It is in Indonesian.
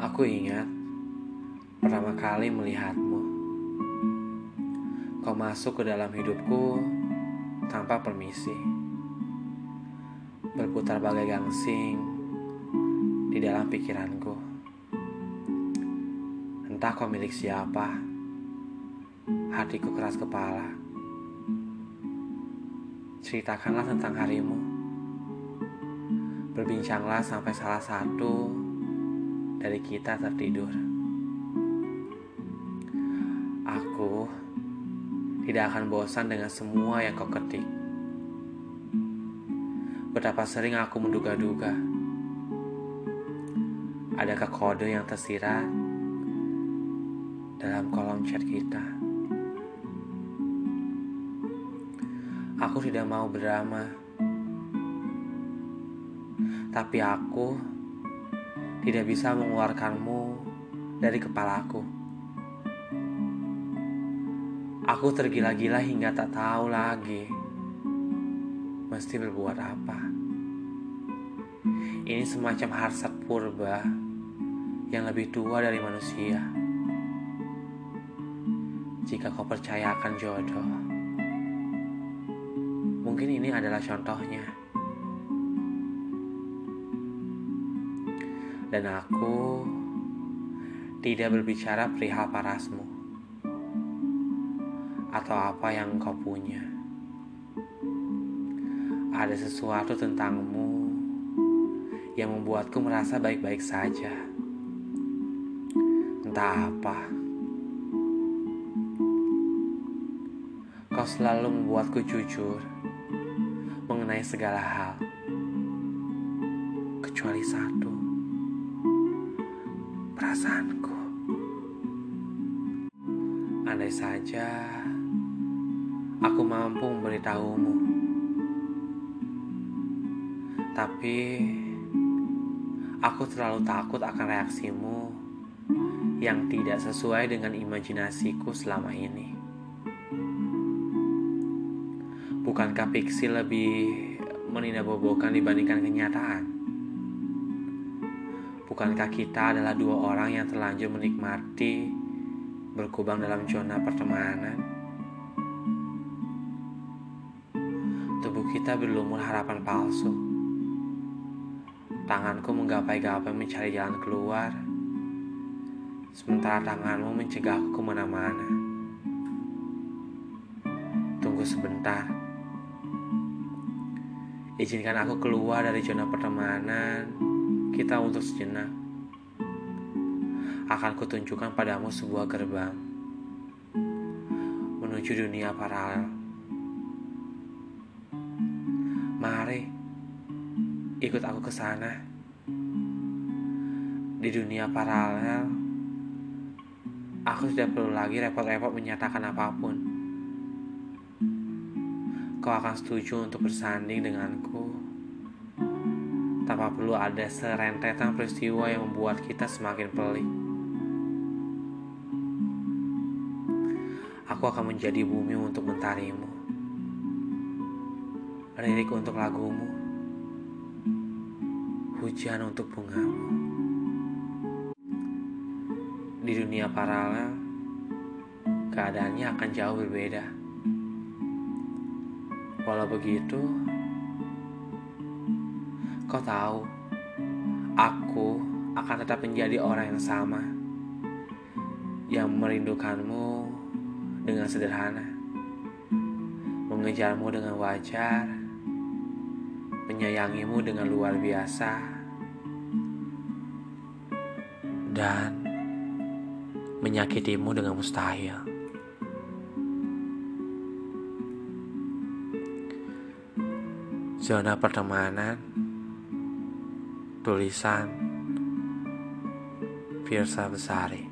Aku ingat pertama kali melihatmu. Kau masuk ke dalam hidupku tanpa permisi. Berputar bagai gangsing di dalam pikiranku. Entah kau milik siapa, hatiku keras kepala. Ceritakanlah tentang harimu. Berbincanglah sampai salah satu dari kita tertidur. Aku tidak akan bosan dengan semua yang kau ketik. Betapa sering aku menduga-duga. Adakah kode yang tersirat dalam kolom chat kita? Aku tidak mau berdrama. Tapi aku tidak bisa mengeluarkanmu dari kepalaku. Aku tergila-gila hingga tak tahu lagi mesti berbuat apa. Ini semacam harsat purba yang lebih tua dari manusia. Jika kau percaya akan jodoh, mungkin ini adalah contohnya. Dan aku tidak berbicara perihal parasmu atau apa yang kau punya. Ada sesuatu tentangmu yang membuatku merasa baik-baik saja. Entah apa. Kau selalu membuatku jujur mengenai segala hal. Kecuali satu perasaanku. Andai saja aku mampu memberitahumu, tapi aku terlalu takut akan reaksimu yang tidak sesuai dengan imajinasiku selama ini. Bukankah fiksi lebih meninabobokan dibandingkan kenyataan? Bukankah kita adalah dua orang yang terlanjur menikmati berkubang dalam zona pertemanan? Tubuh kita berlumur harapan palsu. Tanganku menggapai-gapai mencari jalan keluar, sementara tanganmu mencegahku ke mana-mana. Tunggu sebentar. Izinkan aku keluar dari zona pertemanan kita untuk sejenak. Akan kutunjukkan padamu sebuah gerbang menuju dunia paralel. Mari ikut aku ke sana. Di dunia paralel, aku tidak perlu lagi repot-repot menyatakan apa pun. Kau akan setuju untuk bersanding denganku tanpa perlu ada serentetan peristiwa yang membuat kita semakin pelik. Aku akan menjadi bumi untuk mentarimu, lirik untuk lagumu, hujan untuk bungamu. Di dunia paralel, keadaannya akan jauh berbeda. Walau begitu, Kau tahu, aku akan tetap menjadi orang yang sama, yang merindukanmu dengan sederhana, mengejarmu dengan wajar, menyayangimu dengan luar biasa, dan menyakitimu dengan mustahil. Zona pertemanan tulisan Fiersa Besari